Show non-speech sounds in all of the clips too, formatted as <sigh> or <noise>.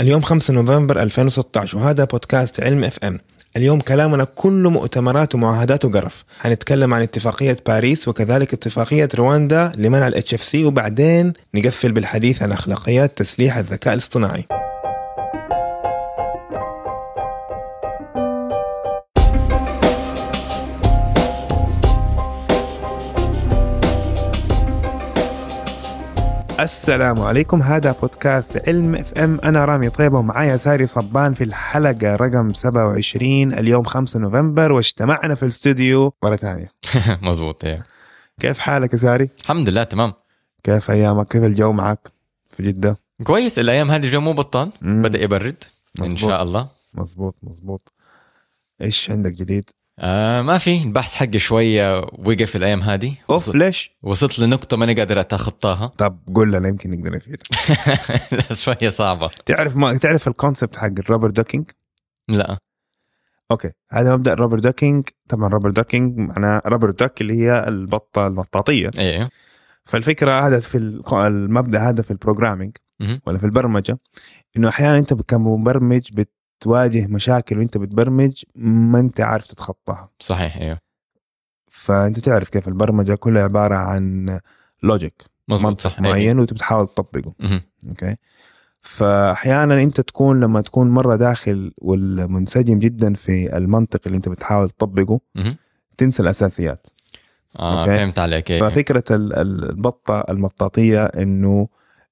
اليوم 5 نوفمبر 2016 وهذا بودكاست علم FM. اليوم كلامنا كله مؤتمرات ومعاهدات وقرف. حنتكلم عن اتفاقية باريس وكذلك اتفاقية رواندا لمنع ال HFC وبعدين نقفل بالحديث عن أخلاقيات تسليح الذكاء الاصطناعي. السلام عليكم هذا بودكاست علم FM أنا رامي طيبه ومعايا ساري صبان في الحلقة رقم 27 اليوم 5 نوفمبر واجتمعنا في الاستوديو مرة ثانية <laughs> مزبوط إيه كيف حالك يا ساري؟ الحمد لله تمام كيف أيامك؟ كيف الجو معك في جدة؟ كويس الأيام هذه الجو مو بطال. بدأ يبرد إن مزبوط. شاء الله مزبوط مزبوط إيش عندك جديد؟ آه ما في. البحث حقي شوية وقف الأيام هذه. أوف ليش؟ وصلت لنقطة ماني قادر أتخطاها. <laughs> طب قول لنا يمكن نقدر نفيد. لا، شوية صعبة. تعرف ما تعرف ال concept حق ال rubber ducking؟ لا. أوكي هذا مبدأ ال rubber ducking. طبعا rubber ducking معناه rubber duck اللي هي البطة المطاطية. إيه. فالفكرة هذا في ال- المبدأ هذا في ال programming. ولا في البرمجة إنه أحيانا أنت كمبرمج بتواجه مشاكل وانت بتبرمج ما انت عارف تتخطاها صحيح أيوه فأنت تعرف كيف البرمجة كلها عبارة عن logic مزبوط صح إيه. معين وانت بتحاول تطبقه. أوكي فاحيانا انت تكون لما تكون مرة داخل ومنسجم جدا في المنطق اللي انت بتحاول تطبقه. تنسى الأساسيات آه. فهمت عليك إيه ففكرة ال- ال- البطة المطاطية إنه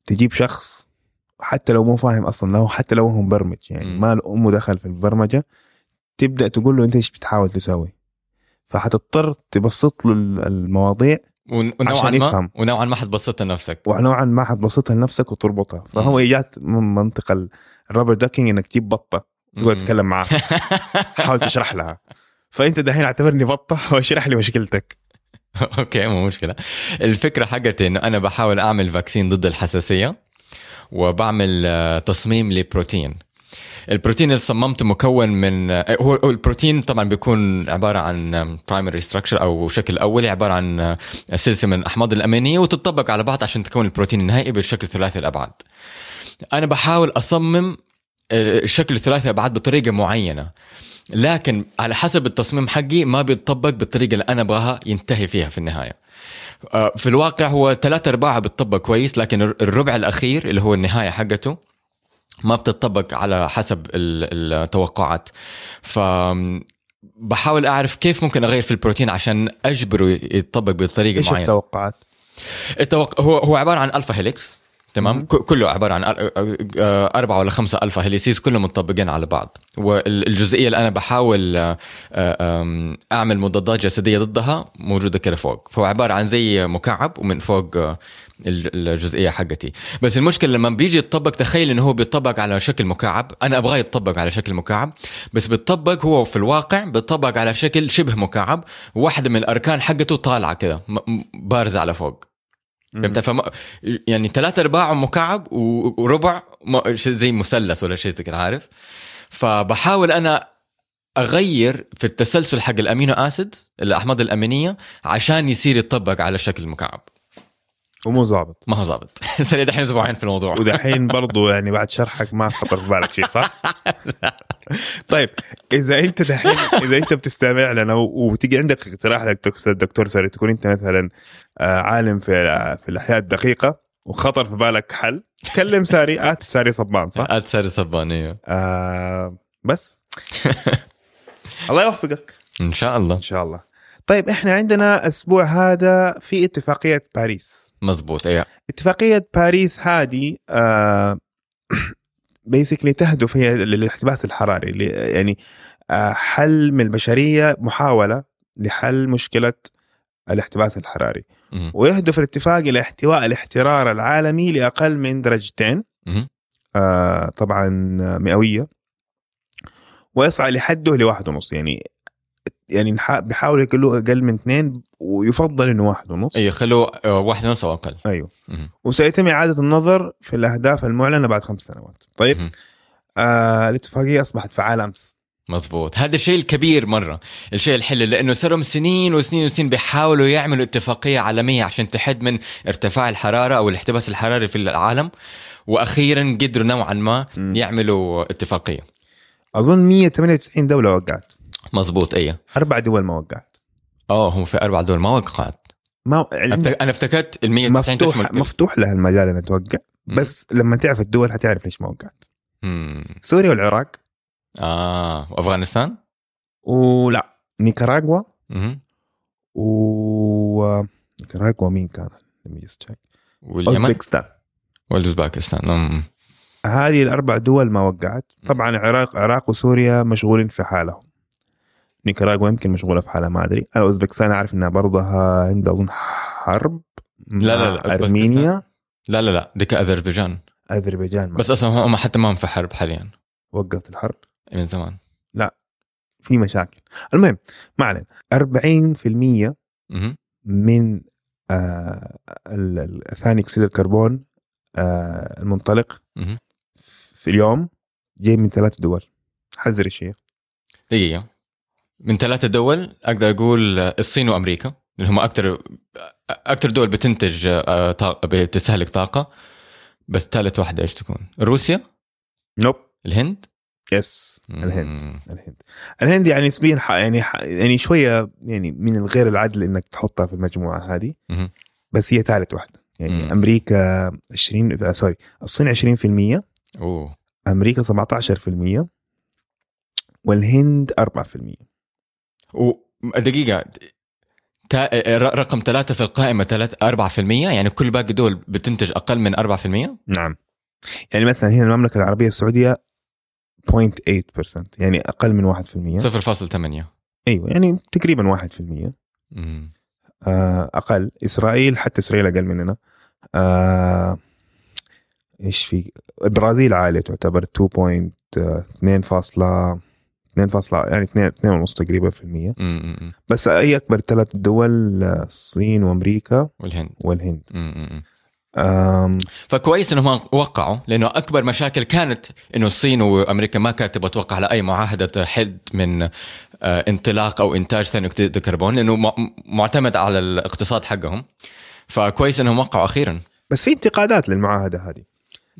تجيب شخص حتى لو مو فاهم أصلا لو حتى لو هو مبرمج يعني. ما له امه دخل في البرمجة تبدأ تقول له أنت إيش بتحاول تسوي فحتضطر تبسط له ال- المواضيع ون- ونوعا عشان ما يفهم. ونوعا ما حتبسطها نفسك ونوعا ما حتبسطها لنفسك وتربطها فهو. جات من منطق ال- ال rubber ducking إنك تجيب بطة تقعد. تتكلم معها <laughs> حاول تشرح لها فأنت دحين اعتبرني بطة واشرح لي مشكلتك <laughs> أوكي مو مشكلة الفكرة حقتي إنه أنا بحاول أعمل vaccine ضد الحساسية وبعمل آه، تصميم لبروتين. البروتين اللي صممته مكون من آه، هو البروتين طبعا بيكون عبارة عن primary structure أو شكل أولي عبارة عن آه، سلسلة من الاحماض الأمينية وتطبق على بعض عشان تكون البروتين النهائي بالشكل ثلاثي الأبعاد. أنا بحاول أصمم الشكل الثلاثي الأبعاد بطريقة معينة. لكن على حسب التصميم حقي ما بيتطبق بالطريقة اللي أنا أبغاها ينتهي فيها في النهاية. آه، في الواقع هو ثلاثة أرباعة بتطبق كويس لكن الربع الأخير اللي هو النهاية حقته ما بتطبق على حسب ال- التوقعات. ف بحاول أعرف كيف ممكن أغير في البروتين عشان أجبره يتطبق بطريقة إيش معينة. التوقعات؟ التوق... هو هو عبارة عن alpha helix. تمام؟ كله عبارة عن أر- أربعة ولا خمسة alpha helices كلهم مطبقين على بعض. والجزئية اللي أنا بحاول آه، أعمل مضادات جسدية ضدها موجودة كده فوق. فهو عبارة عن زي مكعب ومن فوق آه، ال- الجزئية حقتي. بس المشكلة لما بيجي يتطبق تخيل إنه هو بيتطبق على شكل مكعب. أنا أبغاه يتطبق على شكل مكعب بس بيتطبق هو في الواقع بيتطبق على شكل شبه مكعب. وواحدة من الأركان حقته طالعة كده بارزة على فوق. فهمت؟ فما يعني ثلاثة ارباع مكعب وربع زي مثلث ولا شيء كده عارف؟ فبحاول أنا أغير في التسلسل حق الأمينو آسيدز الاحماض الأمينية عشان يصير يتطبق على شكل مكعب ومو ظابط. ما هو ظابط. <laughs> صار دحين أسبوعين في الموضوع. ودحين برضو يعني بعد شرحك ما خطر في بالك شيء صح؟ <laughs> طيب إذا أنت دحين إذا أنت بتستمع لنا و- وتجي عندك اقتراح لك دكتور ساري تكون أنت مثلا آه، عالم في في الأحياء الدقيقة وخطر في بالك حل كلم ساري <laughs> ات ساري صبان صح؟ اد ساري صبانيه آه بس. الله يوفقك. إن شاء الله. إن شاء الله. طيب إحنا عندنا الأسبوع هذا في اتفاقية باريس. مزبوط أيوه اتفاقية باريس هذه آه <clears throat> بيسكلي تهدف هي للاحتباس الحراري اللي يعني آه حل من البشرية محاولة لحل مشكلة الاحتباس الحراري. ويهدف الاتفاق إلى احتواء الاحترار العالمي لأقل من درجتين. آه طبعا مئوية. ويسعى لحده لواحد ونص يعني يعني بيحاولوا يقولوا أقل من اثنين ويفضل إنه واحد ونص. أيوه خلوه آه، واحد ونص أو أقل. مهم. وسيتم إعادة النظر في الأهداف المعلنة بعد خمس سنوات. طيب. آه الاتفاقية أصبحت فعالة أمس. مزبوط هذا الشيء الكبير مرة. الشيء الحلو لأنه صاروا سنين وسنين وسنين بيحاولوا يعملوا اتفاقية عالمية عشان تحد من ارتفاع الحرارة أو الاحتباس الحراري في العالم. وأخيرا قدروا نوعا ما. يعملوا اتفاقية. أظن 198 دولة وقعت. مزبوط إيه. أربع دول ما وقعت. آه هم في أربع دول ما وقعت. ما أنا افتكرت ال 190 مفتوح مفتوح لها المجال إنها توقع. بس لما تعرف الدول حتعرف ليش ما وقعت. سوريا والعراق. آه وأفغانستان؟ ولا. نيكاراغوا. و نيكاراغوا مين كان؟ أوزبكستان. واوزباكستان مم. هذه الأربع دول ما وقعت. طبعا العراق العراق وسوريا مشغولين في حالهم. نيكاراغوا يمكن مشغولة في حالها ما أدري. أنا أوزبكستان عارف إنها برضها عندها أظن حرب لا، لا، لا،. أرمينيا. لا لا لا ديك أذربيجان. أذربيجان بس أصلا هم حتى ما هم في حرب حاليا. وقفت الحرب؟ من زمان. في مشاكل. المهم ما علينا. 40% مهم. من آه ثاني أكسيد الكربون آه المنطلق مهم. في اليوم جاي من ثلاث دول. حذر الشيء دقيقة. من ثلاثة دول أقدر أقول الصين وأمريكا اللي هم أكثر أكثر دول بتنتج آه، طاقة بتستهلك طاقة بس ثالث واحدة إيش تكون؟ روسيا؟ nope الهند؟ yes الهند. الهند الهند يعني نسبيا ح- يعني ح- يعني شوية يعني من الغير العدل إنك تحطها في المجموعة هذه. بس هي ثالث واحدة يعني مم. أمريكا 20 آه، sorry الصين 20% أوه أمريكا 17% والهند 4% ر- رقم ثلاثة في القائمة ثلاث 4% يعني كل باقي دول بتنتج أقل من 4% نعم. يعني مثلا هنا المملكة العربية السعودية 0.8% يعني أقل من 1% 0.8 أيوه يعني تقريبا 1% مم. آه، أقل. إسرائيل حتى إسرائيل أقل مننا. آه، إيش في؟ البرازيل عالية تعتبر 2.2 فاصلة 2 فاصلة يعني 2 2 ونص تقريبا في المية. مم. بس هي أكبر ثلاث دول الصين وأمريكا والهند. والهند. مم. آم، فكويس إنهم وقعوا لأنه أكبر مشاكل كانت إنه الصين وأمريكا ما كانت تبغى توقع على أي معاهدة حد من آه، انطلاق أو إنتاج ثاني أكسيد الكربون لأنه مع- معتمد على الاقتصاد حقهم. فكويس إنهم وقعوا أخيرا. بس في انتقادات للمعاهدة هذه.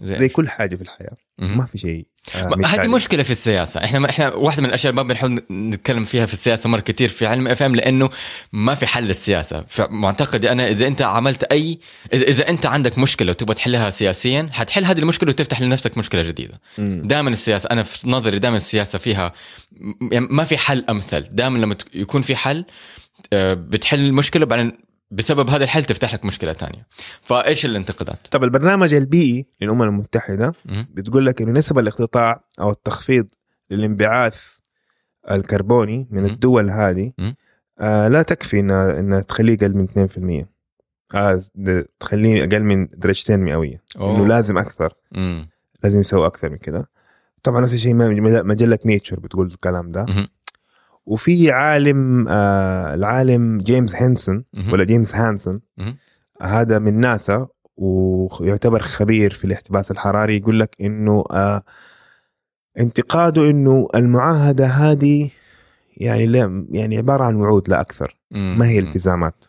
زي زي كل حاجة في الحياة. ما في شيء. آه،. هذه مشكلة في السياسة. إحنا ما إحنا واحدة من الأشياء ما بنحاول نتكلم فيها في السياسة مرة كثير في علم إف إم لأنه ما في حل للسياسة. فمعتقدي أنا إذا أنت عملت أي إذا إذا أنت عندك مشكلة وتبغى تحلها سياسيا حتحل هذه المشكلة وتفتح لنفسك مشكلة جديدة. دائما السياسة أنا في نظري دائما السياسة فيها يعني ما في حل أمثل. دائما لما يكون في حل آه، بتحل المشكلة بعدين بسبب هذا الحل تفتح لك مشكلة ثانية فإيش الانتقادات طب البرنامج البيئي للأمم المتحدة. بتقول لك إنه نسب الاقتطاع أو التخفيض للانبعاث الكربوني من مم. الدول هذه. آه لا تكفي انها إنها تخليه أقل من 2% آه تخليه أقل من درجتين مئوية أوه. إنه لازم أكثر مم. لازم يسوي أكثر من كذا طبعا نفس الشيء ما- مجله Nature بتقول الكلام ده. وفي عالم آه العالم جيمس هانسون. ولا جيمس هانسون. هذا من ناسا ويعتبر خبير في الاحتباس الحراري يقول لك إنه آه انتقاده إنه المعاهدة هذه يعني لا يعني عبارة عن وعود لا أكثر. ما هي. التزامات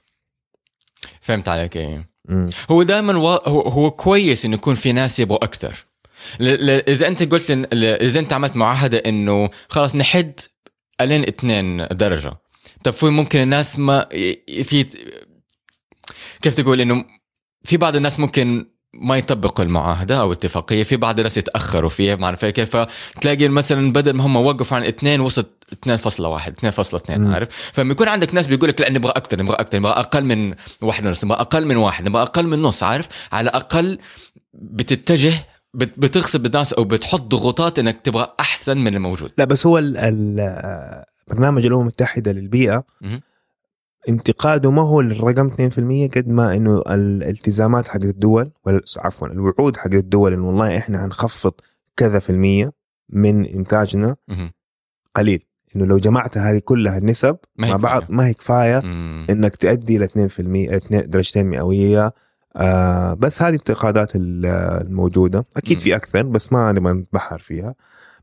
فهمت عليك إيه. هو دائما و... هو... هو كويس إنه يكون في ناس يبغوا أكثر ل... ل... إذا أنت قلت. ل... إذا أنت عملت معاهدة إنه خلاص نحد ألين 2 درجة. طب في ممكن الناس ما في كيف تقول إنه في بعض الناس ممكن ما يطبقوا المعاهدة أو الاتفاقية في بعض الناس يتأخروا فيها ما اعرف كيف فتلاقي مثلا بدل ما هم وقفوا عن 2 وصلت 2.1 2.2 مم. عارف؟ فلما يكون عندك ناس بيقول لك لا نبغى أكثر نبغى أكثر نبغى أقل من واحد ونص نبغى أقل من واحد نبغى أقل من نص عارف؟ على الأقل بتتجه بت- بتغصب الناس أو بتحط ضغوطات إنك تبغى أحسن من الموجود لا بس هو برنامج الأمم المتحدة للبيئة مهم. انتقاده ما هو للرقم 2% قد ما إنه الالتزامات حقت الدول عفوا الوعود حقت الدول إنه والله إحنا هنخفض كذا في المية من إنتاجنا مهم. قليل إنه لو جمعت هذه كلها النسب مع بعض. ما هي كفاية مم. إنك تؤدي إلى 2% اتنين- درجتين مئوية آه بس هذه الانتقادات ال- الموجودة. أكيد. في أكثر بس ما نبغى نتبحر فيها.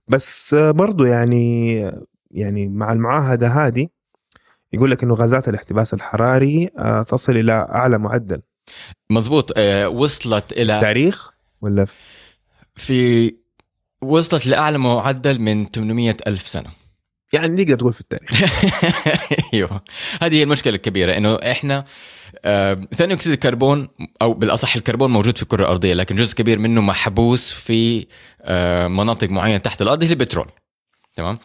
بس آه، برضو يعني يعني مع المعاهدة هذه يقول لك إنه غازات الاحتباس الحراري آه، تصل إلى أعلى معدل. مزبوط آه، وصلت إلى تاريخ ولا؟ في وصلت لأعلى معدل من 800 ألف سنة. يعني نقدر تقول في التاريخ. <laughs> أيوه. هذه هي المشكلة الكبيرة إنه إحنا ثاني أكسيد الكربون أو بالأصح الكربون موجود في الكرة الأرضية لكن جزء كبير منه محبوس في مناطق معينة تحت الأرض هي البترول. تمام؟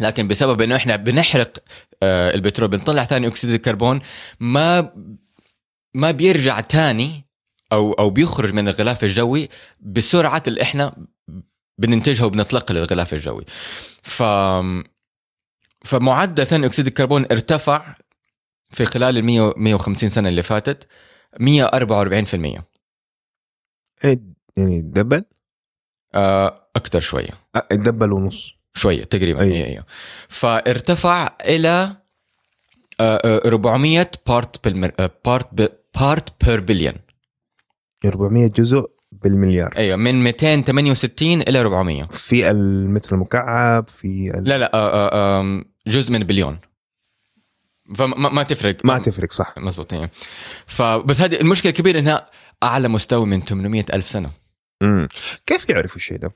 لكن بسبب إنه إحنا بنحرق آه، البترول بنطلع ثاني أكسيد الكربون ما ما بيرجع تاني أو أو بيخرج من الغلاف الجوي بسرعة اللي إحنا بننتجها وبنطلقها للغلاف الجوي. ف فمعدل ثاني أكسيد الكربون ارتفع في خلال ال 100 150 سنة اللي فاتت 144% يعني يعني double؟ آه، أكثر شوية. آه، double ونص. شوية تقريبا. أيوه. أيوه فارتفع إلى آه، آه، 400 part بالمر... part ب... part per billion 400 جزء بالمليار. أيوه من 268 إلى 400 في المتر المكعب في ال... لا لا آه، آه، آم، جزء من بليون فما ما تفرق. ما تفرق صح. مزبوط أيوه فبس هذه المشكلة الكبيره إنها أعلى مستوى من 800 ألف سنة. مم. كيف يعرفوا الشيء ده؟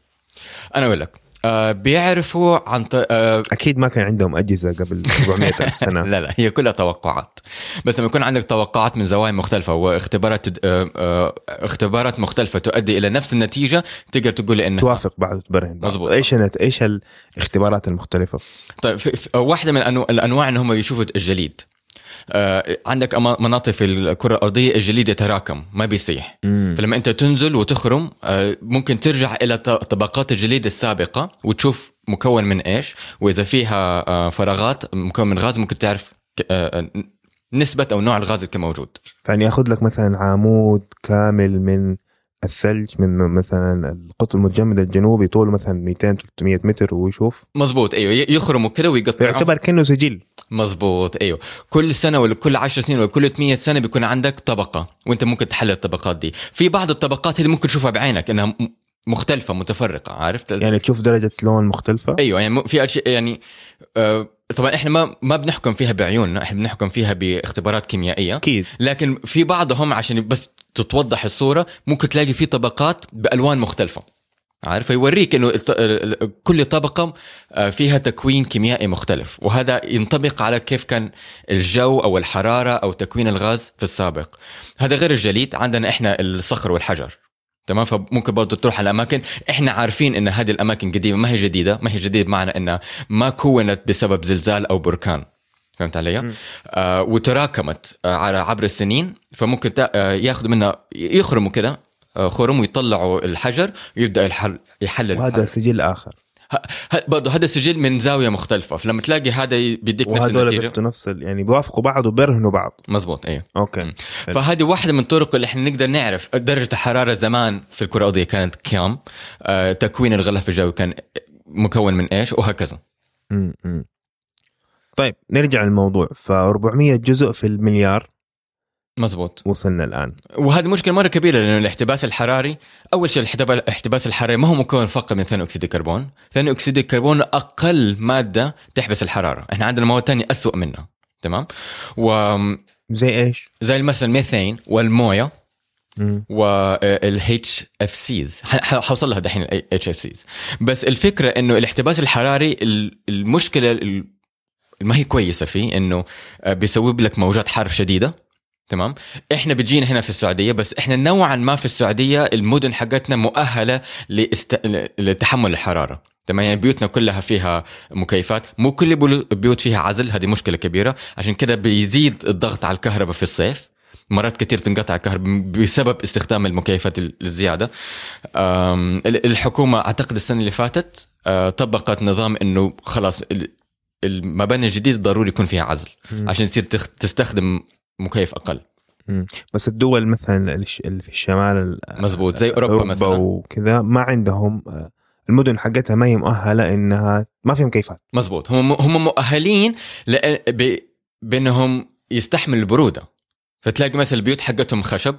أنا أقول لك. آه بيعرفوا عن ط... آه أكيد ما كان عندهم أجهزة قبل 400 ألف سنة <laughs> لا لا هي كلها توقعات بس لما يكون عندك توقعات من زوايا مختلفة واختبارات تد- آه، آه، اختبارات مختلفة تؤدي إلى نفس النتيجة تقدر تقول إنها توافق بعض وتبرهن بعض. مظبوط. إيش النت- إيش الاختبارات المختلفة؟ طيب في في واحدة من الأنو- الأنواع إن هم بيشوفوا الجليد عندك أما- مناطق في الكرة الأرضية الجليد يتراكم ما بيسيح مم. فلما أنت تنزل وتخرم آه، ممكن ترجع إلى طبقات الجليد السابقة وتشوف مكون من إيش وإذا فيها آه، فراغات مكون من غاز ممكن تعرف آه، آه، نسبة أو نوع الغاز اللي كان موجود فان ياخذ لك مثلا عمود كامل من الثلج من مثلا القطب المتجمد الجنوبي طوله مثلا 200 300 متر ويشوف. مزبوط أيوه يخرموا كده ويقطعوا يعتبر كأنه سجل. مزبوط أيوه. كل سنة ولا كل 10 سنين ولا كل 100 سنة بيكون عندك طبقة وأنت ممكن تحلل الطبقات دي. في بعض الطبقات اللي ممكن تشوفها بعينك إنها م- مختلفة متفرقة عارف يعني تشوف درجة لون مختلفة؟ أيوه يعني في اشياء يعني آه طبعا إحنا ما ما بنحكم فيها بعيوننا إحنا بنحكم فيها باختبارات كيميائية. أكيد. لكن في بعضهم عشان بس تتوضح الصورة ممكن تلاقي في طبقات بألوان مختلفة. عارف؟ فيوريك إنه كل طبقة آه، فيها تكوين كيميائي مختلف. وهذا ينطبق على كيف كان الجو أو الحرارة أو تكوين الغاز في السابق. هذا غير الجليد عندنا إحنا الصخر والحجر. تمام؟ فممكن برضه تروح على اماكن إحنا عارفين إن هذه الأماكن قديمة ما هي جديدة. ما هي جديده بمعنى إنها ما كونت بسبب زلزال أو بركان. فهمت علي؟ آه وتراكمت آه على عبر السنين. فممكن تا- آه ياخذوا منها يخرموا كده آه خرم ويطلعوا الحجر ويبدا يحل يحلل وهذا. سجل آخر. برضه هذا سجل من زاوية مختلفة فلما تلاقي هذا بيديك نفس النتيجة نفس يعني بيوافقوا بعض وبيرهنوا بعض مزبوط أيوه أوكي. فهذه واحدة من الطرق اللي إحنا نقدر نعرف درجة الحراره زمان في الكرة الأرضية كانت كام آه تكوين الغلاف الجوي كان مكون من إيش وهكذا. مم. طيب نرجع للموضوع ف 400 جزء في المليار مزبوط وصلنا الآن. وهذه مشكلة مرة كبيرة لأنه الاحتباس الحراري أول شيء الاحتبا- الاحتباس الحراري ما هو مكون فقط من ثاني أكسيد الكربون. ثاني أكسيد الكربون أقل مادة تحبس الحرارة. إحنا عندنا مواد ثانية اسوء منها. تمام؟ وزي زي إيش؟ مثلا الميثين والموية. والاتش اف سيز حوصل لها دحين الاتش اف سيز بس الفكرة إنه الاحتباس الحراري ال- المشكلة ال- ما هي كويسة فيه إنه آه، بيسبب لك موجات حر شديدة. تمام؟ إحنا بتجينا هنا في السعودية بس إحنا نوعا ما في السعودية المدن حقتنا مؤهلة لاست... لتحمل الحرارة. تمام؟ يعني بيوتنا كلها فيها مكيفات مو كل البيوت فيها عزل هذه مشكلة كبيرة. عشان كده بيزيد الضغط على الكهرباء في الصيف. مرات كثير تنقطع الكهرباء بسبب استخدام المكيفات ال- الزيادة. الحكومة أعتقد السنة اللي فاتت أه، طبقت نظام إنه خلاص ال- المباني الجديدة ضروري يكون فيها عزل. عشان تصير تخ- تستخدم مكيف أقل. مم. بس الدول مثلا اللي في الشمال ال- مزبوط زي أوروبا, مثلا. وكذا ما عندهم آه، المدن حقتها ما هي مؤهلة إنها ما في مكيفات مزبوط. هم هم مؤهلين لأ- ب- بأنهم يستحملوا البرودة. فتلاقي مثلا البيوت حقتهم خشب.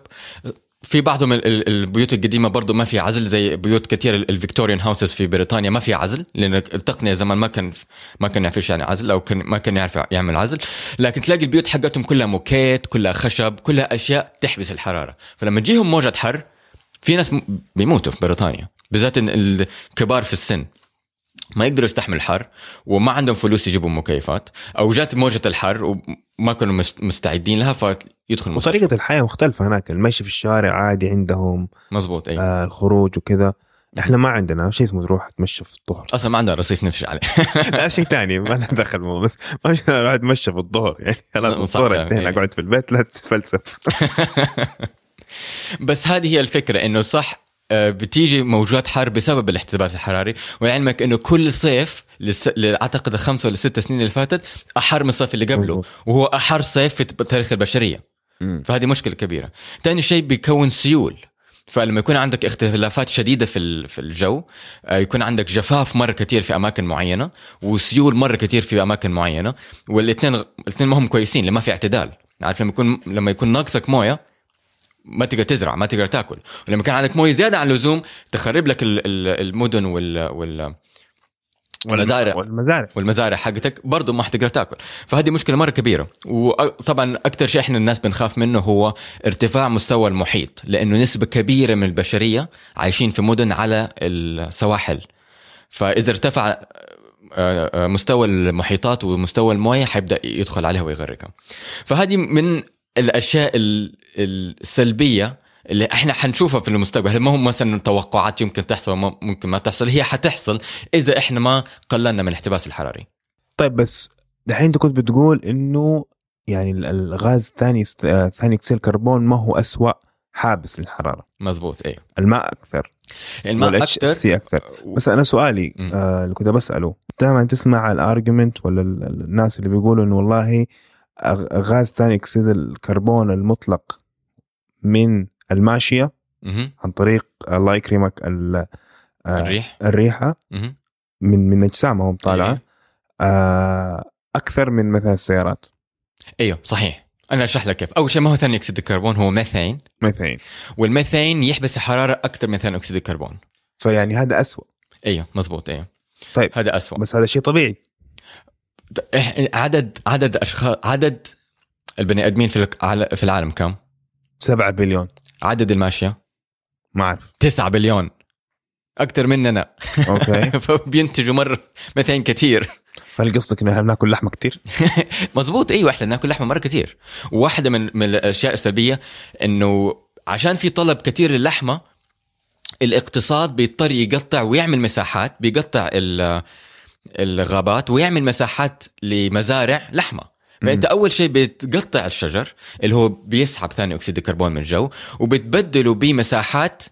في بعضهم ال- ال- البيوت القديمة برضه ما في عزل زي بيوت كثير ال- ال Victorian houses في بريطانيا ما في عزل لأن التقنية زمان ما كان ما كان يعرفش يعني عزل أو كان ما كان يعرف يعمل عزل. لكن تلاقي البيوت حقتهم كلها موكيت كلها خشب كلها أشياء تحبس الحرارة. فلما تجيهم موجة حر في ناس بيموتوا في بريطانيا بالذات الكبار في السن. ما يقدروا يستحملوا الحر وما عندهم فلوس يجيبوا مكيفات. أو جات موجة الحر وما كانوا مست- مستعدين لها فيدخلوا المستشفى. وطريقة الحياة مختلفة هناك. المشي في الشارع عادي عندهم. مزبوط أيوه آه الخروج وكذا. إحنا ما عندنا شيء اسمه تروح تمشى في الظهر. أصلا ما عندها رصيف نمشي عليه. <laughs> لا شيء ثاني ما له دخل الموضوع بس. ما أروح <laughs> اتمشى في الظهر. يعني خلاص الظهر. انتهينا. أقعد في البيت لا تتفلسف. <laughs> بس هذه هي الفكرة إنه صح بتيجي موجات حر بسبب الاحتباس الحراري. ولعلمك إنه كل صيف لس... اعتقد الخمسه ولا ست سنين اللي فاتت أحر من الصيف اللي قبله. وهو أحر صيف في تاريخ البشرية. فهذه مشكلة كبيرة. ثاني شيء بيكون سيول. فلما يكون عندك اختلافات شديدة في في الجو آه، يكون عندك جفاف مرة كثير في أماكن معينة وسيول مرة كثير في أماكن معينة والإثنين الإثنين ما هم كويسين لما في اعتدال. عارف لما يكون لما يكون ناقصك موية ما تقدر تزرع ما تقدر تاكل. ولما كان عندك مويه زيادة عن اللزوم تخرب لك ال- ال- المدن وال وال والمزارع. والمزارع. والمزارع حقتك برضه ما حتقدر تاكل. فهذه مشكلة مرة كبيرة. وطبعا أكثر شيء إحنا الناس بنخاف منه هو ارتفاع مستوى المحيط لأنه نسبة كبيرة من البشرية عايشين في مدن على السواحل. فإذا ارتفع آه، آه، مستوى المحيطات ومستوى الموية حيبدأ يدخل عليها ويغرقها. فهذه من الأشياء ال- السلبية اللي إحنا حنشوفها في المستقبل. ما هم مثلا توقعات يمكن تحصل ممكن ما تحصل؟ هي حتحصل إذا إحنا ما قللنا من الاحتباس الحراري. طيب بس دحين أنت كنت بتقول إنه يعني ال- الغاز الثاني آه، ثاني أكسيد الكربون ما هو أسوأ حابس للحرارة. مزبوط أيوه الماء أكثر. الماء أكثر سي أكثر بس أنا سؤالي. آه اللي كنت بسأله دائما تسمع ال argument ولا ال- ال- الناس اللي بيقولوا إنه والله غاز ثاني أكسيد الكربون المطلق من الماشية. عن طريق الله يكرمك آه، الريح. الريحة. من من اجسامهم طالعة. أيوة. آه أكثر من مثلا السيارات. أيوه صحيح. أنا أشرح لك كيف. أول شيء ما هو ثاني أكسيد الكربون؟ هو methane methane وال methane يحبس الحراره أكثر من ثاني أكسيد الكربون. فيعني هذا أسوأ. أيوه مزبوط أيوه. طيب هذا أسوأ. بس هذا شيء طبيعي. عدد عدد أشخاص عدد البني آدمين في في العالم كم؟ 7 بليون. عدد الماشية؟ ما أعرف. 9 بليون. أكثر مننا. أوكي. <laughs> فبينتجوا مرة ميثين كثير هل قصدك إنه إحنا بناكل لحمة كثير؟ <laughs> مزبوط إيوه إحنا بناكل لحمة مرة كثير وواحده من من الأشياء السلبية إنه عشان في طلب كثير للحمة الاقتصاد بيضطر يقطع ويعمل مساحات بيقطع ال- الغابات ويعمل مساحات لمزارع لحمة. فأنت أول شيء بتقطع الشجر اللي هو بيسحب ثاني أكسيد الكربون من الجو وبتبدله بمساحات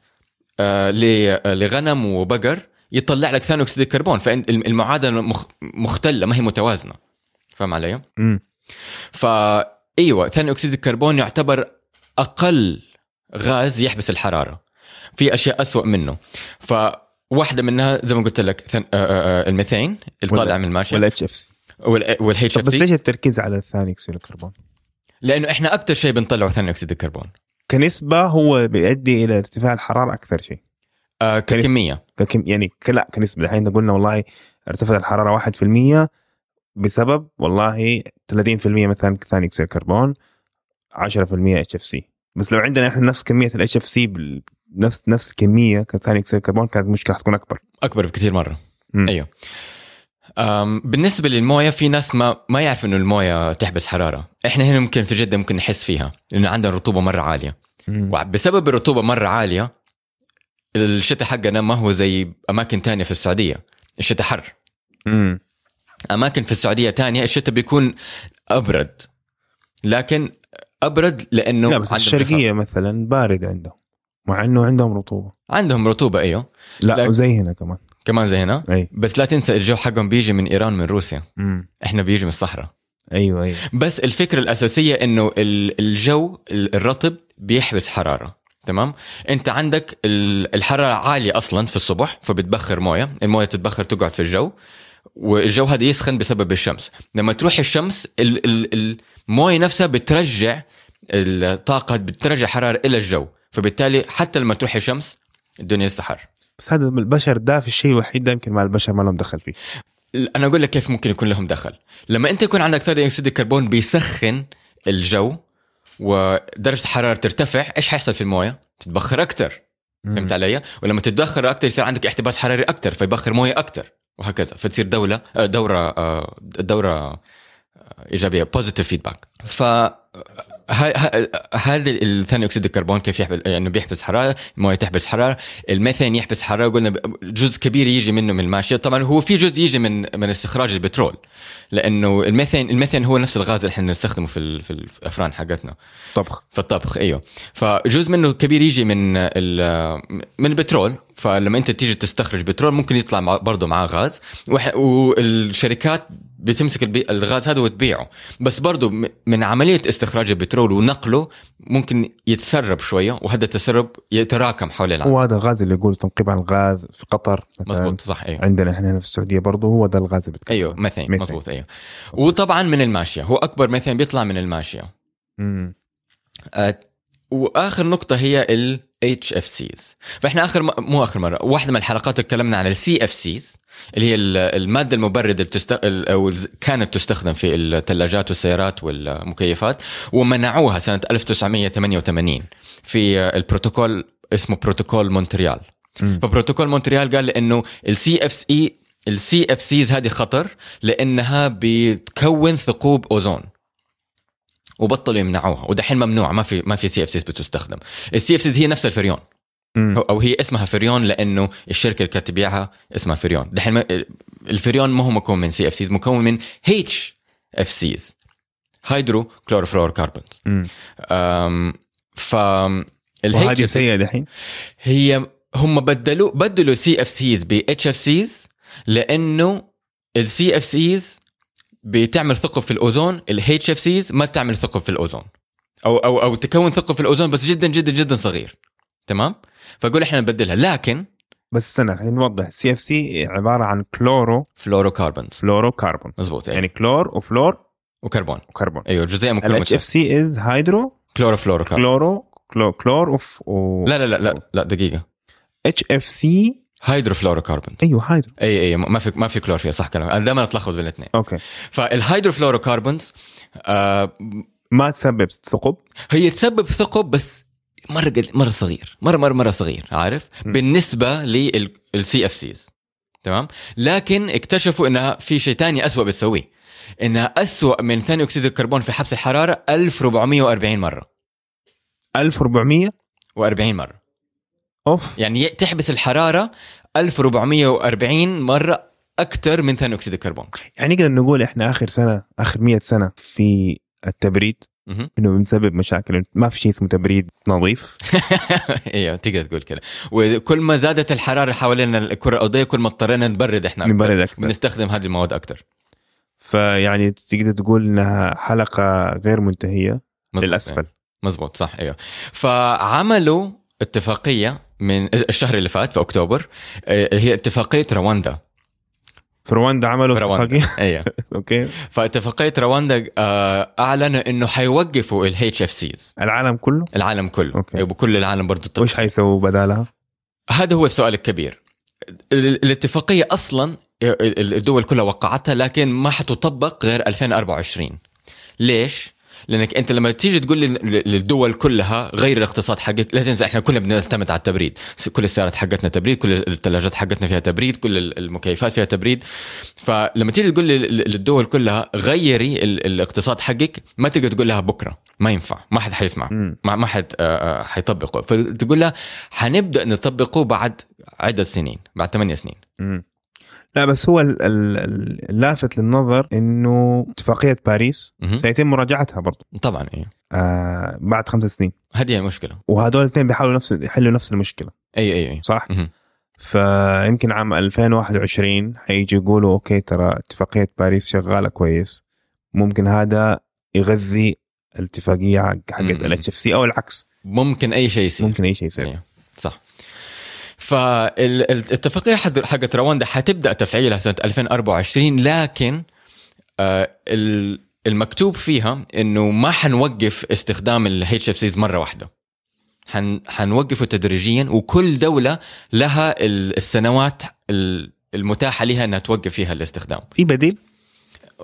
آه، ل- لغنم وبقر يطلع لك ثاني أكسيد الكربون. فالمعادله مخ- مختلة ما هي متوازنة. فاهم علي؟ امم فايوه ثاني أكسيد الكربون يعتبر أقل غاز يحبس الحرارة. في أشياء أسوأ منه. فواحده منها زي ما قلت لك ثن... آه آه آه الميثين اللي طالع من الماشيه ولا اتش اف سي والهيتش طب اف بس ليش سي التركيز على ثاني أكسيد الكربون؟ لأنه إحنا أكثر شيء بنطلعه ثاني أكسيد الكربون. كنسبة هو بيؤدي إلى ارتفاع الحرارة أكثر شيء. آه. ككمية. ككم يعني لا كنسبة. الحين قلنا والله ارتفعت الحرارة 1% بسبب والله 30% مثلا ثاني أكسيد الكربون 10% HFC بس لو عندنا إحنا نفس كمية ال HFC نفس نفس الكمية كثاني أكسيد الكربون كانت المشكلة حتكون أكبر. أكبر بكثير مرة. مم. أيوه. بالنسبة للموية في ناس ما ما يعرف إنه الموية تحبس حرارة، إحنا هنا ممكن في جدة ممكن نحس فيها لأنه عندنا رطوبة مرة عالية،. وبسبب الرطوبة مرة عالية الشتاء حقنا ما هو زي أماكن تانية في السعودية، الشتاء حر، مم. أماكن في السعودية تانية الشتاء بيكون أبرد. لكن أبرد لأنه لا بس عندهم الشرقية مثلا بارد عندهم. مع إنه عندهم رطوبة. عندهم رطوبة إيوه. لا لك- وزي هنا كمان. كمان زي هنا. أي. بس لا تنسى الجو حقهم بيجي من إيران من روسيا. مم. إحنا بيجي من الصحراء. أيوه أيوه. بس الفكرة الأساسية إنه ال- الجو ال- الرطب بيحبس حرارة تمام؟ أنت عندك ال- الحرارة عالية أصلا في الصبح فبتبخر موية. الموية تتبخر تقعد في الجو والجو هذا يسخن بسبب الشمس. لما تروح الشمس ال- ال- الموية نفسها بترجع الطاقة بترجع حرارة إلى الجو. فبالتالي حتى لما تروح الشمس الدنيا لسه حر بس هذا البشر ده في الشيء الوحيد ده يمكن مع البشر ما لهم دخل فيه. أنا أقول لك كيف ممكن يكون لهم دخل. لما أنت يكون عندك ثاني أكسيد الكربون بيسخن الجو ودرجة الحرارة ترتفع إيش حيحصل في الموية؟ تتبخر أكثر فهمت علي؟ ولما تتبخر أكثر يصير عندك احتباس حراري أكثر فيبخر موية أكثر وهكذا. فتصير دولة آه، دورة آه، دورة آه، إيجابية positive feedback ف هذا الثاني أكسيد الكربون كيف يحبس يعني بيحبس حرارة الموية تحبس حرارة. الميثان يحبس حرارة قلنا جزء كبير يجي منه من الماشية. طبعا هو في جزء يجي من من استخراج البترول لأنه الميثان الميثان هو نفس الغاز اللي إحنا بنستخدمه في في الأفران حقتنا. طبخ. في الطبخ أيوه. فجزء منه كبير يجي من من البترول. فلما انت تيجي تستخرج بترول ممكن يطلع برضه معاه غاز. والشركات بتمسك الغاز هذا وتبيعه. بس برضه من عملية استخراج البترول ونقله ممكن يتسرب شوية وهذا التسرب يتراكم حول العالم. هو هذا الغاز اللي يقول تنقيب عن الغاز في قطر مزبوط صح أيوه. عندنا إحنا هنا في السعودية برضه هو ده الغاز اللي بتكلم. أيوه ميثين مزبوط أيوه. وطبعا من الماشية هو أكبر ميثين بيطلع من الماشية. امم وآخر نقطة هي ال HFCs فإحنا آخر م... مو آخر مرة واحدة من الحلقات تكلمنا عن ال CFCs اللي هي المادة المبردة اللي تست... أو كانت تستخدم في الثلاجات والسيارات والمكيفات ومنعوها سنة 1988 في البروتوكول اسمه بروتوكول مونتريال. فبروتوكول مونتريال قال إنه ال CF اي ال CFCs هذه خطر لأنها بتكون ثقوب أوزون. وبطلوا يمنعوها. ودحين ممنوع ما في ما في CFCs بتستخدم. ال CFCs هي نفس الفريون. أو هي اسمها فريون لأنه الشركة اللي كانت تبيعها اسمها فريون. دحين الفريون ما هو مكون من CFCs مكون من اتش اف سيز هيدرو كلوروفلور كاربونز ف وهذه سيئة دحين. هي هم بدلوا بدلوا سي اف سيز ب اتش اف سيز لأنه ال CFCs بتعمل ثقب في الأوزون الاتش اف سيز ما تعمل ثقب في الأوزون. أو أو أو تكون ثقب في الأوزون بس جدا جدا جدا صغير. تمام؟ فقول إحنا نبدلها. لكن بس استنى خلينا نوضح. CFC عبارة عن chlorofluorocarbon fluorocarbon مزبوط يعني كلور وفلور وكربون. وكربون. أيوه جزيء من كل الاتش اف سي از هيدرو كلورو فلورو كاربون كلورو كلور كلور وف و... لا لا لا لا لا دقيقة. HFC hydrofluorocarbon أيوه hydro. أي أي ما في ما في كلور فيها صح كلام أنا دائما أتلخبط بين الاثنين. okay. فال hydrofluorocarbons آه ما تسبب ثقب؟ هي تسبب ثقب بس مرة قل... مرة صغير. مرة مرة مرة صغير عارف؟ م. بالنسبة لل CFCs تمام؟ لكن اكتشفوا إنها في شيء ثاني اسوء بتسويه. إنها اسوء من ثاني أكسيد الكربون في حبس الحرارة 1440 مرة. 1440 مرة. أوف. يعني تحبس الحرارة 1440 مرة أكثر من ثاني أكسيد الكربون. يعني نقدر نقول إحنا آخر سنة آخر 100 سنة في التبريد إنه بنسبب مشاكل. ما في شيء اسمه تبريد نظيف. <laughs> إيوه تقدر تقول كده وكل ما زادت الحرارة حوالين الكرة الأرضية كل ما اضطرينا نبرد إحنا نبرد أكثر بنستخدم هذه المواد أكثر فيعني تقدر تقول إنها حلقة غير منتهية مزبوط للأسفل. مزبوط صح إيوه. فعملوا اتفاقية من الشهر اللي فات في أكتوبر آه، هي اتفاقية رواندا. في رواندا عملوا رواندا <laughs> أيوه <laughs> okay. فاتفاقية رواندا آه، أعلنوا إنه حيوقفوا الاتش اف سيز العالم كله؟ العالم كله. okay. بكل العالم برضه وش حيسووا بدالها؟ هذا هو السؤال الكبير. الاتفاقية أصلا الدول كلها وقعتها لكن ما حتطبق غير 2024 ليش؟ لأنك أنت لما تيجي تقول للدول كلها غير الاقتصاد حقك لا تنسى إحنا كلنا بنعتمد على التبريد. كل السيارات حقتنا تبريد كل الثلاجات حقتنا فيها تبريد كل المكيفات فيها تبريد. فلما تيجي تقول للدول كلها غيري الاقتصاد حقك ما تقدر تقول لها بكرة. ما ينفع. ما حد حيسمع. ما ما حد آه، آه، حيطبقه. فتقول لها حنبدأ نطبقه بعد عدة سنين بعد ثمانية سنين. لا بس هو اللافت للنظر إنه اتفاقية باريس سيتم مراجعتها برضو. طبعا إيه. آه بعد خمس سنين. هذه المشكلة. وهذول الاثنين بيحاولوا نفس يحلوا نفس المشكلة. أي أي أي. صح؟ مه. فيمكن عام 2021 حيجي يقولوا okay ترى اتفاقية باريس شغالة كويس. ممكن هذا يغذي الاتفاقية حقت الاتش اف سي أو العكس. ممكن أي شيء يصير. ممكن أي شيء يصير. أيوه. فالاتفاقية حقت رواندا حتبدأ تفعيلها سنة 2024 لكن آه، المكتوب فيها إنه ما حنوقف استخدام الاتش اف سيز مرة واحدة. حن حنوقفه تدريجيا وكل دولة لها ال- السنوات ال- المتاحة لها إنها توقف فيها الاستخدام. في بديل؟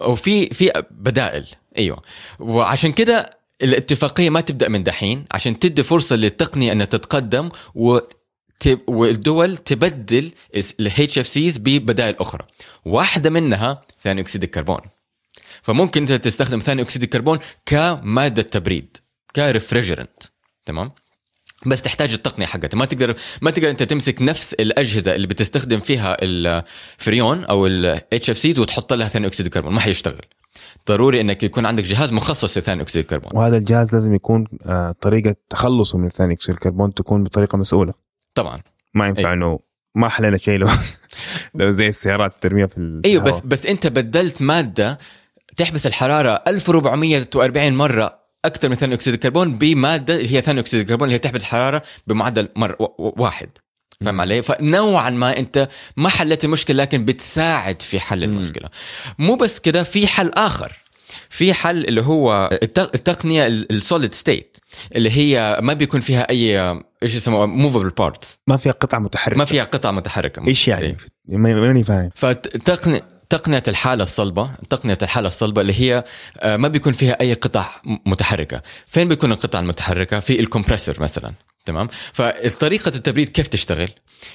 وفي في بدائل أيوه. وعشان كده الاتفاقية ما تبدأ من دحين عشان تدي فرصة للتقنية إنها تتقدم و والدول تبدل الاتش اف سيز ببدائل أخرى. واحدة منها ثاني أكسيد الكربون. فممكن أنت تستخدم ثاني أكسيد الكربون كمادة تبريد ك refrigerant تمام؟ بس تحتاج التقنية حقتها. ما تقدر ما تقدر أنت تمسك نفس الأجهزة اللي بتستخدم فيها الفريون أو الاتش اف سيز وتحط لها ثاني أكسيد الكربون. ما حيشتغل. ضروري إنك يكون عندك جهاز مخصص لثاني أكسيد الكربون. وهذا الجهاز لازم يكون آه، طريقة تخلصه من ثاني أكسيد الكربون تكون بطريقة مسؤولة. طبعا ما ينفع أيوة. إنه ما حلينا شيء لو <laughs> لو زي السيارات ترميها في ال- أيوه بس الهواء. بس أنت بدلت مادة تحبس الحرارة 1440 مرة أكثر من ثاني أكسيد الكربون بمادة اللي هي ثاني أكسيد الكربون اللي هي تحبس الحرارة بمعدل مرة واحد فاهم علي؟ فنوعا ما أنت ما حلت المشكلة لكن بتساعد في حل المشكلة. مو بس كده في حل آخر. في حل اللي هو الت- التقنية ال solid state اللي هي ما بيكون فيها أي إيش يسموها movable parts ما فيها قطع متحركة. ما فيها قطع متحركة. إيش يعني؟ إيه. ما- ماني فاهم. فتقنية تقنية الحالة الصلبة تقنية الحالة الصلبة اللي هي آه، ما بيكون فيها أي قطع متحركة. فين بيكون القطع المتحركة؟ في ال compressor مثلا. تمام؟ فطريقة التبريد كيف تشتغل؟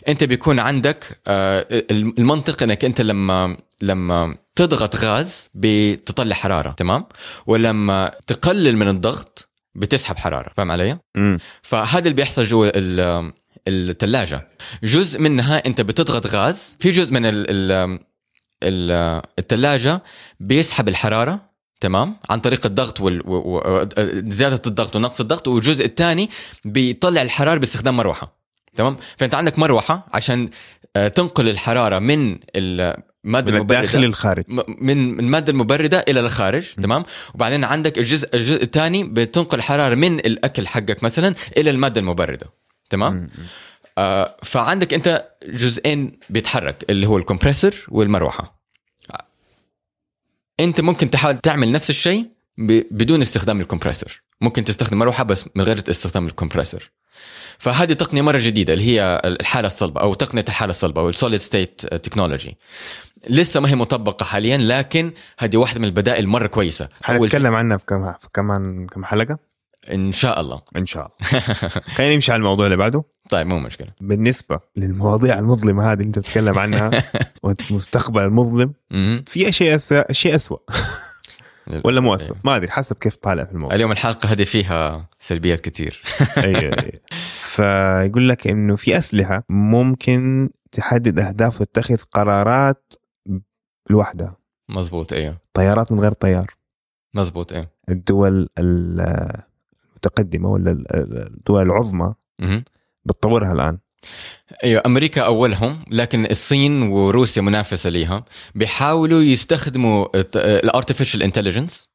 أنت بيكون عندك آه، المنطق إنك أنت لما لما تضغط غاز بتطلع حرارة. تمام؟ ولما تقلل من الضغط بتسحب حرارة فاهم علي؟ مم. فهذا اللي بيحصل جوا ال- الثلاجه جزء منها انت بتضغط غاز في جزء من ال ال ال الثلاجه بيسحب الحرارة تمام عن طريق الضغط وال... و... و... زيادة الضغط ونقص الضغط والجزء الثاني بيطلع الحرارة باستخدام مروحة تمام فانت عندك مروحة عشان آه، تنقل الحرارة من المادة من الداخل المبرده للخارج. م- من المادة المبرده إلى الخارج تمام؟ وبعدين عندك الجزء الجزء الثاني بتنقل الحرارة من الأكل حقك مثلا إلى المادة المبرده تمام. آه فعندك أنت جزئين بيتحرك اللي هو ال compressor والمروحة. أنت ممكن تحاول تعمل نفس الشيء بدون استخدام ال compressor ممكن تستخدم مروحة بس من غير استخدام ال compressor فهذه تقنية مرة جديدة اللي هي الحالة الصلبة أو تقنية الحالة الصلبة أو ال solid state technology لسه ما هي مطبقة حاليا لكن هذه واحدة من البدائل مرة كويسة. حنتكلم عنها في كم في كمان كم حلقة؟ إن شاء الله. إن شاء الله. <laughs> خلينا نمشي على الموضوع اللي بعده. طيب مو مشكلة. بالنسبة للمواضيع المظلمة هذه اللي انت بتتكلم عنها <laughs> والمستقبل المظلم. في أشياء. أشياء اسوء <laughs> ولا مو اسوء ما أدري حسب كيف طالع في الموضوع. اليوم الحلقة هذه فيها سلبيات كثير. أيوة. فيقول لك إنه في أسلحة ممكن تحدد أهداف وتتخذ قرارات لوحدها. مزبوط أيوه طيارات من غير طيار. مزبوط أيوه الدول المتقدمة ولا الدول العظمى. بتطورها الآن. أيوه أمريكا أولهم لكن الصين وروسيا منافسة ليها. بيحاولوا يستخدموا ال artificial intelligence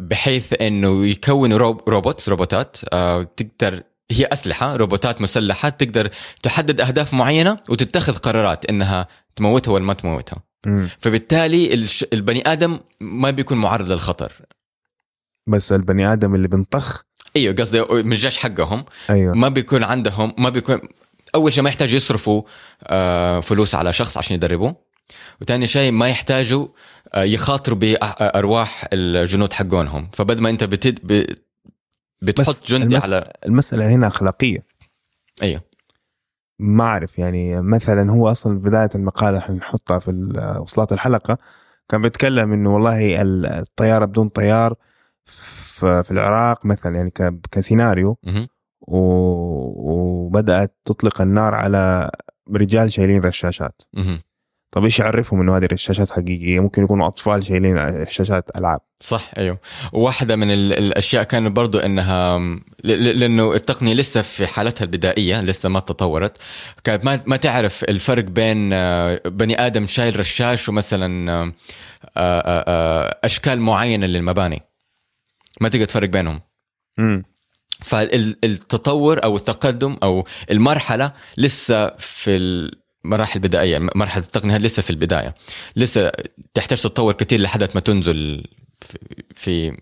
بحيث إنه يكونوا روب روبوت روبوتات آه، تقدر هي أسلحة روبوتات مسلحة تقدر تحدد أهداف معينة وتتخذ قرارات إنها تموتها ولا ما تموتها. مم. فبالتالي الش- البني آدم ما بيكون معرض للخطر. بس البني آدم اللي بنطخ؟ أيوه قصدي من الجيش حقهم. أيوه. ما بيكون عندهم ما بيكون أول شيء ما يحتاج يصرفوا آه، فلوس على شخص عشان يدربوه. وثاني شيء ما يحتاجوا آه، يخاطروا بارواح الجنود حقونهم. فبدل ما أنت بتد بتحط جندي المس- على المسألة هنا أخلاقية أيوه ما أعرف يعني مثلا هو أصلا بداية المقاله حنحطها في وصلات الحلقة كان بيتكلم إنه والله ال- الطيارة بدون طيار في العراق مثلا يعني كسيناريو. و- وبدأت تطلق النار على رجال شايلين رشاشات. طب إيش يعرفهم انه هذه رشاشات حقيقية؟ ممكن يكونوا أطفال شايلين رشاشات ألعاب. صح أيوه. وواحدة من ال- الأشياء كان برضو إنها لأنه التقنية لسه في حالتها البدائية لسه ما تطورت. كانت ما ما تعرف الفرق بين آه، بني آدم شايل رشاش ومثلا آه، آه، أشكال معينة للمباني. ما تقدر تفرق بينهم. امم فالتطور أو التقدم أو المرحلة لسه في المراحل البدائيه مرحلة التقنية لسه في البداية لسه تحتاج تتطور كثير لحد ما تنزل في-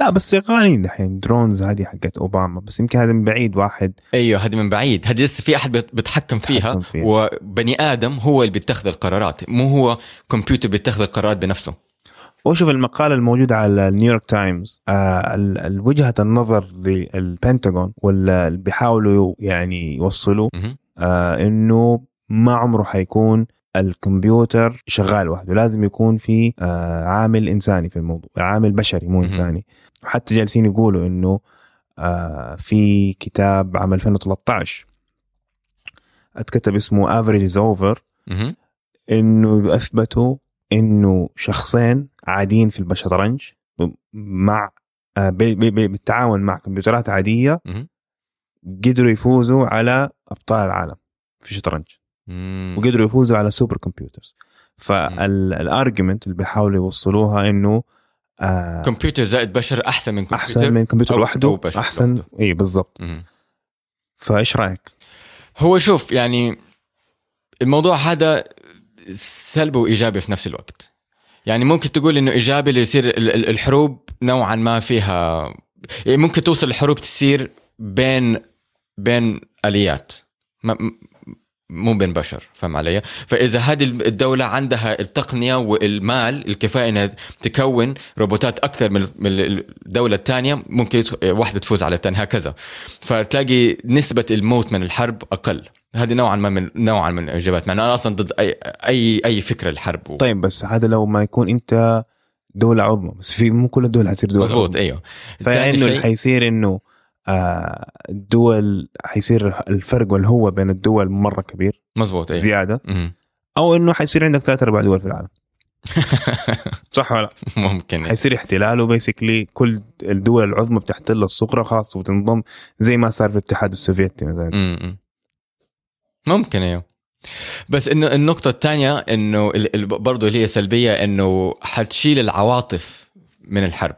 لا بس شغالين دحين drones هذه حقت أوباما بس يمكن هذا من بعيد واحد أيوه هذه من بعيد هذه لسه في أحد بيت- بيتحكم فيها, فيها. وبني آدم هو اللي بيتخذ القرارات مو هو كمبيوتر بيتخذ القرارات بنفسه وشوف المقالة الموجودة على النيويورك تايمز آه وجهة النظر للبنتاغون واللي بيحاولوا يعني يوصلوا. آه إنه ما عمره حيكون الكمبيوتر شغال لوحده لازم يكون في آه عامل إنساني في الموضوع عامل بشري مو. إنساني حتى جالسين يقولوا إنه آه في كتاب عام 2013 أتكتب اسمه Average Is Over. إنه أثبتوا إنه شخصين عاديين في الشطرنج مع آه، بالتعاون مع كمبيوترات عادية. قدروا يفوزوا على أبطال العالم في الشطرنج. وقدروا يفوزوا على supercomputers فال argument اللي بيحاولوا يوصلوها إنه آه كمبيوتر زائد بشر أحسن من كمبيوتر أحسن من كمبيوتر لوحده أحسن. اي بالضبط. فإيش رأيك؟ هو شوف يعني الموضوع هذا سلبي وإيجابي في نفس الوقت يعني ممكن تقول إنه إيجابي اللي يصير ال- ال- الحروب نوعا ما فيها يعني ممكن توصل الحروب تصير بين بين آليات. مو بين بشر فهم علي؟ فإذا هذه الدولة عندها التقنية والمال الكفايه إنها تكون روبوتات أكثر من الدولة الثانية ممكن واحدة تفوز على الثانية هكذا. فتلاقي نسبة الموت من الحرب أقل. هذه نوعا ما من نوعا من الإجابات مع أنا أصلا ضد اي اي أي فكره الحرب. و... طيب بس هذا لو ما يكون أنت دولة عظمى بس في مو كل الدول حتصير دولة عظمى. إيوه. فإنه اللي حيصير إنه الدول حيصير الفرق هو بين الدول مرة كبير. مزبوط أيوه زيادة. مهم. أو إنه حيصير عندك ثلاث أرباع دول في العالم. <laughs> صح ولا لا؟ ممكن حيصير احتلال وبيسكلي كل الدول العظمى بتحتل الصغرى خلاص وتنضم زي ما صار في الاتحاد السوفيتي مثلا. م-م. ممكن أيوه بس إنه النقطة الثانية إنه برضه اللي هي سلبية إنه حتشيل العواطف من الحرب.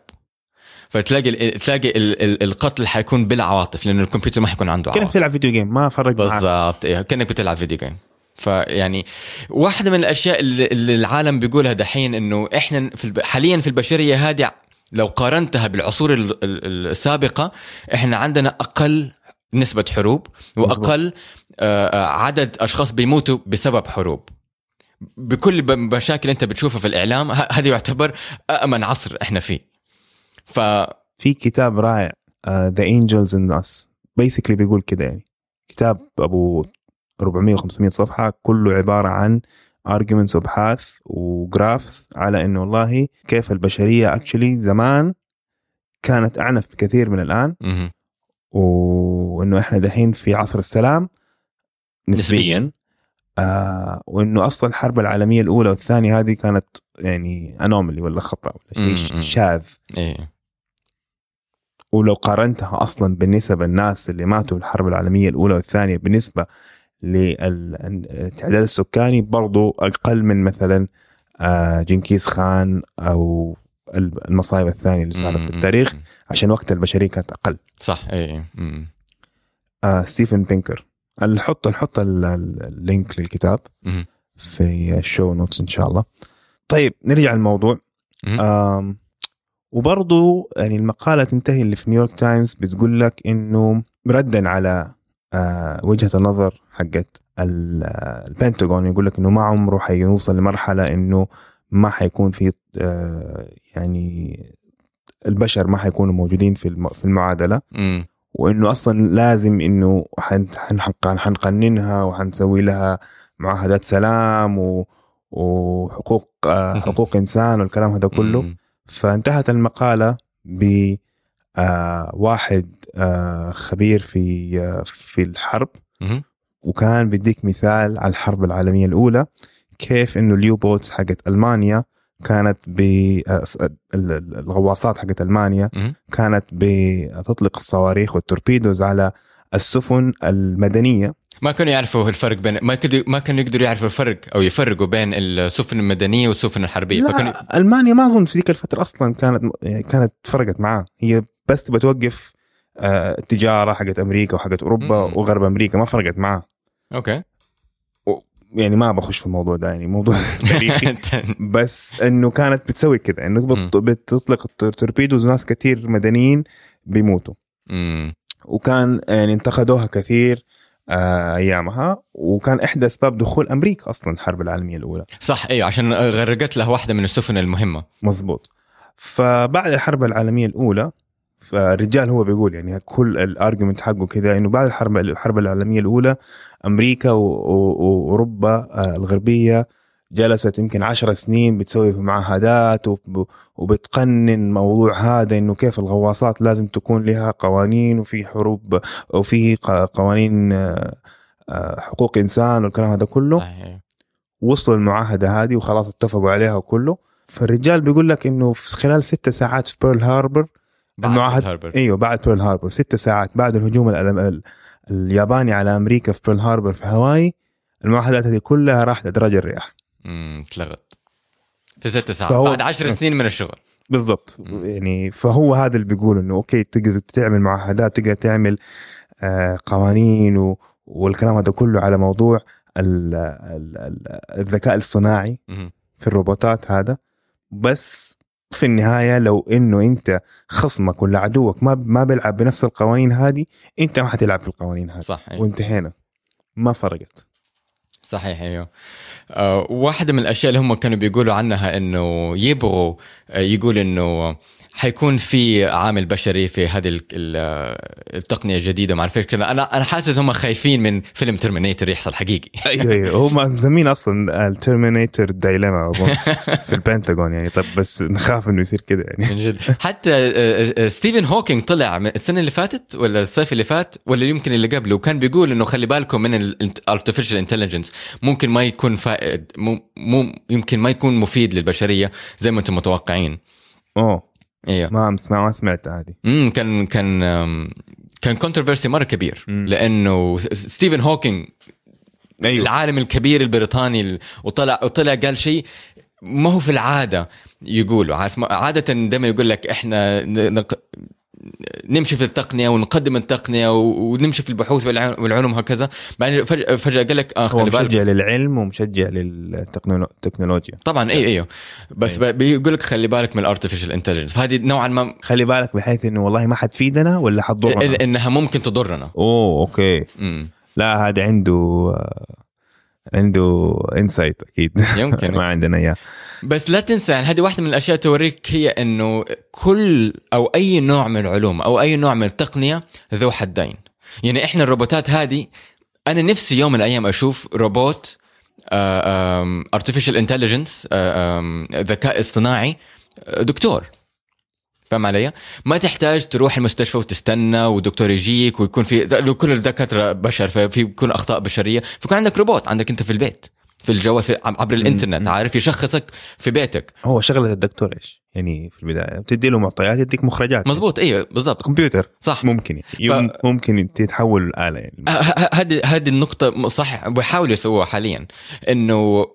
فتلاقي تلاقي ال- ال- القتل حيكون بلا عواطف لأنه الكمبيوتر ما حيكون عنده كأنك عواطف. تلعب فيديو جيم ما فرق بالضبط إيه كأنك بتلعب فيديو جيم فيعني واحدة من الأشياء اللي, العالم بيقولها دحين إنه إحنا في الب... حاليا في البشرية هذه لو قارنتها بالعصور ال- ال- السابقة إحنا عندنا أقل نسبة حروب وأقل آه، آه، عدد أشخاص بيموتوا بسبب حروب. بكل مشاكل أنت بتشوفها في الإعلام ه- هذا يعتبر امن عصر إحنا فيه. ف في كتاب رائع The Angels in Us basically بيقول كده يعني كتاب أبو 400 500 صفحة كله عبارة عن arguments وأبحاث و graphs على إنه والله كيف البشرية actually زمان كانت أعنف بكثير من الآن. وإنه إحنا دحين في عصر السلام نسبيا, نسبياً. آه وإنه أصلا الحرب العالمية الأولى والثانية هذه كانت يعني انومالي ولا خطأ ولا شيء. شاذ إيه ولو قارنتها أصلا بالنسب الناس اللي ماتوا في الحرب العالمية الأولى والثانية بالنسبة للتعداد السكاني برضو أقل من مثلا آه، جنكيز خان أو المصايب الثانية اللي صارت في التاريخ. عشان وقت البشرية كانت أقل صح إيه مم. آه ستيفن بينكر نحط نحط ال- ال- ال link للكتاب. في ال show notes إن شاء الله طيب نرجع للموضوع. آم وبرضو يعني المقالة تنتهي اللي في نيويورك تايمز بتقول لك إنه ردا على آه وجهة النظر حقت آه، البنتاغون يقول لك إنه ما عمره حيوصل لمرحلة إنه ما حيكون في آه يعني البشر ما حيكونوا موجودين في في المعادلة مم. وإنه أصلا لازم إنه حنقننها وحنسوي لها معاهدات سلام و وحقوق <laughs> حقوق إنسان والكلام هذا كله. فانتهت المقالة ب آه، واحد آه، خبير في آه، في الحرب. وكان بيديك مثال على الحرب العالمية الأولى كيف إنه ال U-boats حقت ألمانيا كانت ب ال- ال- الغواصات حقت ألمانيا. كانت بتطلق الصواريخ وال torpedoes على السفن المدنية ما كانوا يعرفوا الفرق بين ما كانوا ما كانوا يقدروا يعرفوا الفرق أو يفرقوا بين السفن المدنية والسفن الحربية. فكانوا لا ألمانيا ما أظن في ذيك الفترة أصلا كانت يعني كانت فرقت معاه. هي بس تبغى توقف آه، التجارة حقت أمريكا وحقت أوروبا مم. وغرب أمريكا ما فرقت معاه. okay. يعني ما بخش في الموضوع ده يعني موضوع <laughs> تاريخي. بس إنه كانت بتسوي كده إنه بت- بتطلق ال torpedoes وناس كثير مدنيين بيموتوا. وكان يعني انتقدوها كثير. أيامها. وكان إحدى أسباب دخول أمريكا أصلا الحرب العالمية الأولى. صح أيوه عشان غرقت له واحدة من السفن المهمة. مزبوط فبعد الحرب العالمية الأولى فالرجال هو بيقول يعني كل ال argument حقه كده إنه بعد الحرب الحرب العالمية الأولى أمريكا واوروبا آه، الغربية جلست يمكن عشر سنين بتسوي في معاهدات وب- وبتقنن موضوع هذا إنه كيف الغواصات لازم تكون لها قوانين وفي حروب وفي قوانين آه، حقوق إنسان والكلام هذا كله. وصلوا المعاهدة هذه وخلاص اتفقوا عليها وكله فالرجال بيقول لك إنه في خلال ستة ساعات في بيرل هاربر بعد المعاهد- هاربر. أيوه بعد بيرل هاربر ست ساعات بعد الهجوم ال- ال- الياباني على أمريكا في بيرل هاربر في هاواي المعاهدات هذه كلها راحت ادراج الرياح امم اتلغت في ست ساعات. فهو- بعد عشر <laughs> سنين من الشغل. بالضبط. مم. يعني فهو هذا اللي بيقول إنه okay تقدر تعمل معاهدات تقدر تعمل آه قوانين و والكلام هذا كله على موضوع ال ال ال الذكاء الصناعي. في الروبوتات هذا. بس في النهاية لو إنه أنت خصمك ولا عدوك ما ما بيلعب بنفس القوانين هذه أنت ما حتلعب في القوانين هذه. صح. وانتهينا. ما فرقت. صحيح أيوه. آه، واحدة من الأشياء اللي هم كانوا بيقولوا عنها إنه يبغوا آه، يقول إنه حيكون في عامل بشري في هذه ال- ال- آه، التقنية الجديدة ما اعرف كذا أنا أنا حاسس هم خايفين من فيلم ترمينيتر يحصل حقيقي. أيوه أيوه. <laughs> هم مسمين أصلا ال Terminator dilemma أظن <laughs> في البنتاغون يعني. طب بس نخاف إنه يصير كده يعني. من جد. حتى آه، آه، ستيفن هوكينج طلع من السنة اللي فاتت ولا الصيف اللي فات ولا يمكن اللي قبله وكان بيقول إنه خلي بالكم من ال artificial intelligence ممكن ما يكون فائد مو مو يمكن ما يكون مفيد للبشرية زي ما أنتم متوقعين. أوه. إيوه. ما ما ما سمعت هذه. امم كان كان كان controversy مرة كبير مم. لأنه ستيفن هوكينج أيوه. العالم الكبير البريطاني ال- وطلع وطلع قال شيء ما هو في العادة يقولوا عارف؟ عادة دائما يقول لك إحنا نمشي في التقنية ونقدم التقنية ونمشي في البحوث والع- والعلوم هكذا بعدين فجاه فجأة قال لك آه هو خلي بالك. مشجع للعلم ومشجع للتكنولوجيا طبعا اي أيوه بس أيوة. بيقول لك خلي بالك من ال artificial intelligence فهذه نوعا ما خلي بالك بحيث إنه والله ما حتفيدنا ولا حتضرنا. إنها ممكن تضرنا. أوه okay. امم لا هذا عنده آه، عنده insight أكيد. يمكن. <laughs> ما عندنا إياه. بس لا تنسى يعني هذه واحدة من الأشياء توريك هي إنه كل أو أي نوع من العلوم أو أي نوع من التقنية ذو حدين. يعني إحنا الروبوتات هذه أنا نفسي يوم من الأيام أشوف روبوت artificial intelligence ذكاء اصطناعي. آه، دكتور. فاهم علي؟ ما تحتاج تروح المستشفى وتستنى ودكتور يجيك ويكون في كل الدكاترة بشر ففي بيكون أخطاء بشرية فيكون عندك روبوت عندك أنت في البيت في الجوال في عبر الإنترنت عارف يشخصك في بيتك هو شغلة الدكتور إيش؟ يعني في البداية. بتدي له معطيات يديك مخرجات. مظبوط إيوه بالضبط. كمبيوتر. صح. ممكن. يعني يوم ممكن تتحول الاله يعني. هذه هذه النقطة صح بيحاولوا يسووها حاليا. إنه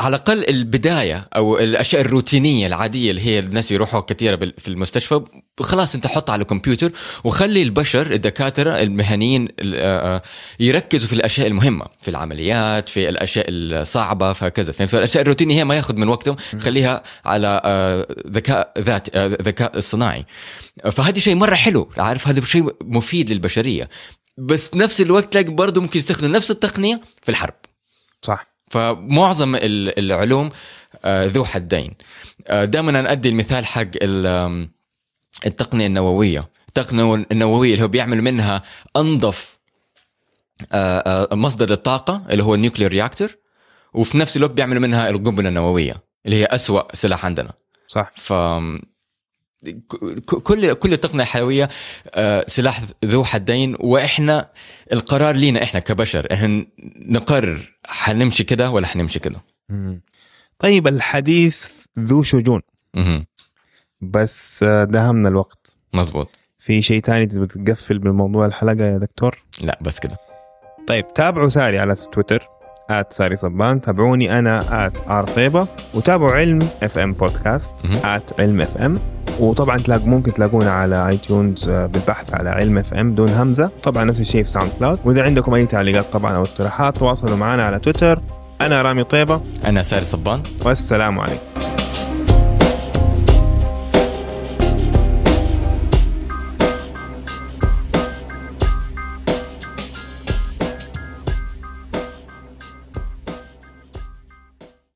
على الأقل البداية أو الأشياء الروتينية العادية اللي هي الناس يروحوا كثيرة بال- في المستشفى خلاص أنت حطها على الكمبيوتر وخلي البشر الدكاترة المهنيين ال- يركزوا في الأشياء المهمة في العمليات في الأشياء الصعبة فكذا؟ فالاشياء الروتينية هي ما ياخذ من وقتهم. خليها على ذكاء ذات آه، ذكاء اصطناعي. فهذا شيء مرة حلو. عارف هذا شيء مفيد للبشرية. بس نفس الوقت تلاقي برضه ممكن يستخدموا نفس التقنية في الحرب. صح. فمعظم ال- العلوم آه، ذو حدين. دائما أنا أدي المثال حق التقنية النووية. التقنية النووية اللي هو بيعمل منها أنظف آه، آه، مصدر للطاقة اللي هو ال nuclear reactor وفي نفس الوقت بيعمل منها القنبلة النووية اللي هي أسوأ سلاح عندنا. صح. ف كل كل تقنية حيوية آه، سلاح ذو حدين وإحنا القرار لينا إحنا كبشر إحنا نقرر حنمشي كده ولا حنمشي كده. مم. طيب الحديث ذو شجون. مهم. بس آه، دهمنا الوقت. مزبوط في شيء تاني تقفل بالموضوع الحلقة يا دكتور؟ لا بس كده. طيب تابعوا ساري على تويتر. at ساري صبان تابعوني أنا at ار طيبه وتابعوا علم اف ام بودكاست. at علم اف ام وطبعا تلاقوا ممكن تلاقونا على iTunes آه، بالبحث على علم اف ام دون همزة. طبعا نفس الشيء في SoundCloud وإذا عندكم أي تعليقات طبعا أو اقتراحات تواصلوا معنا على تويتر أنا رامي طيبة. أنا ساري صبان. والسلام عليكم.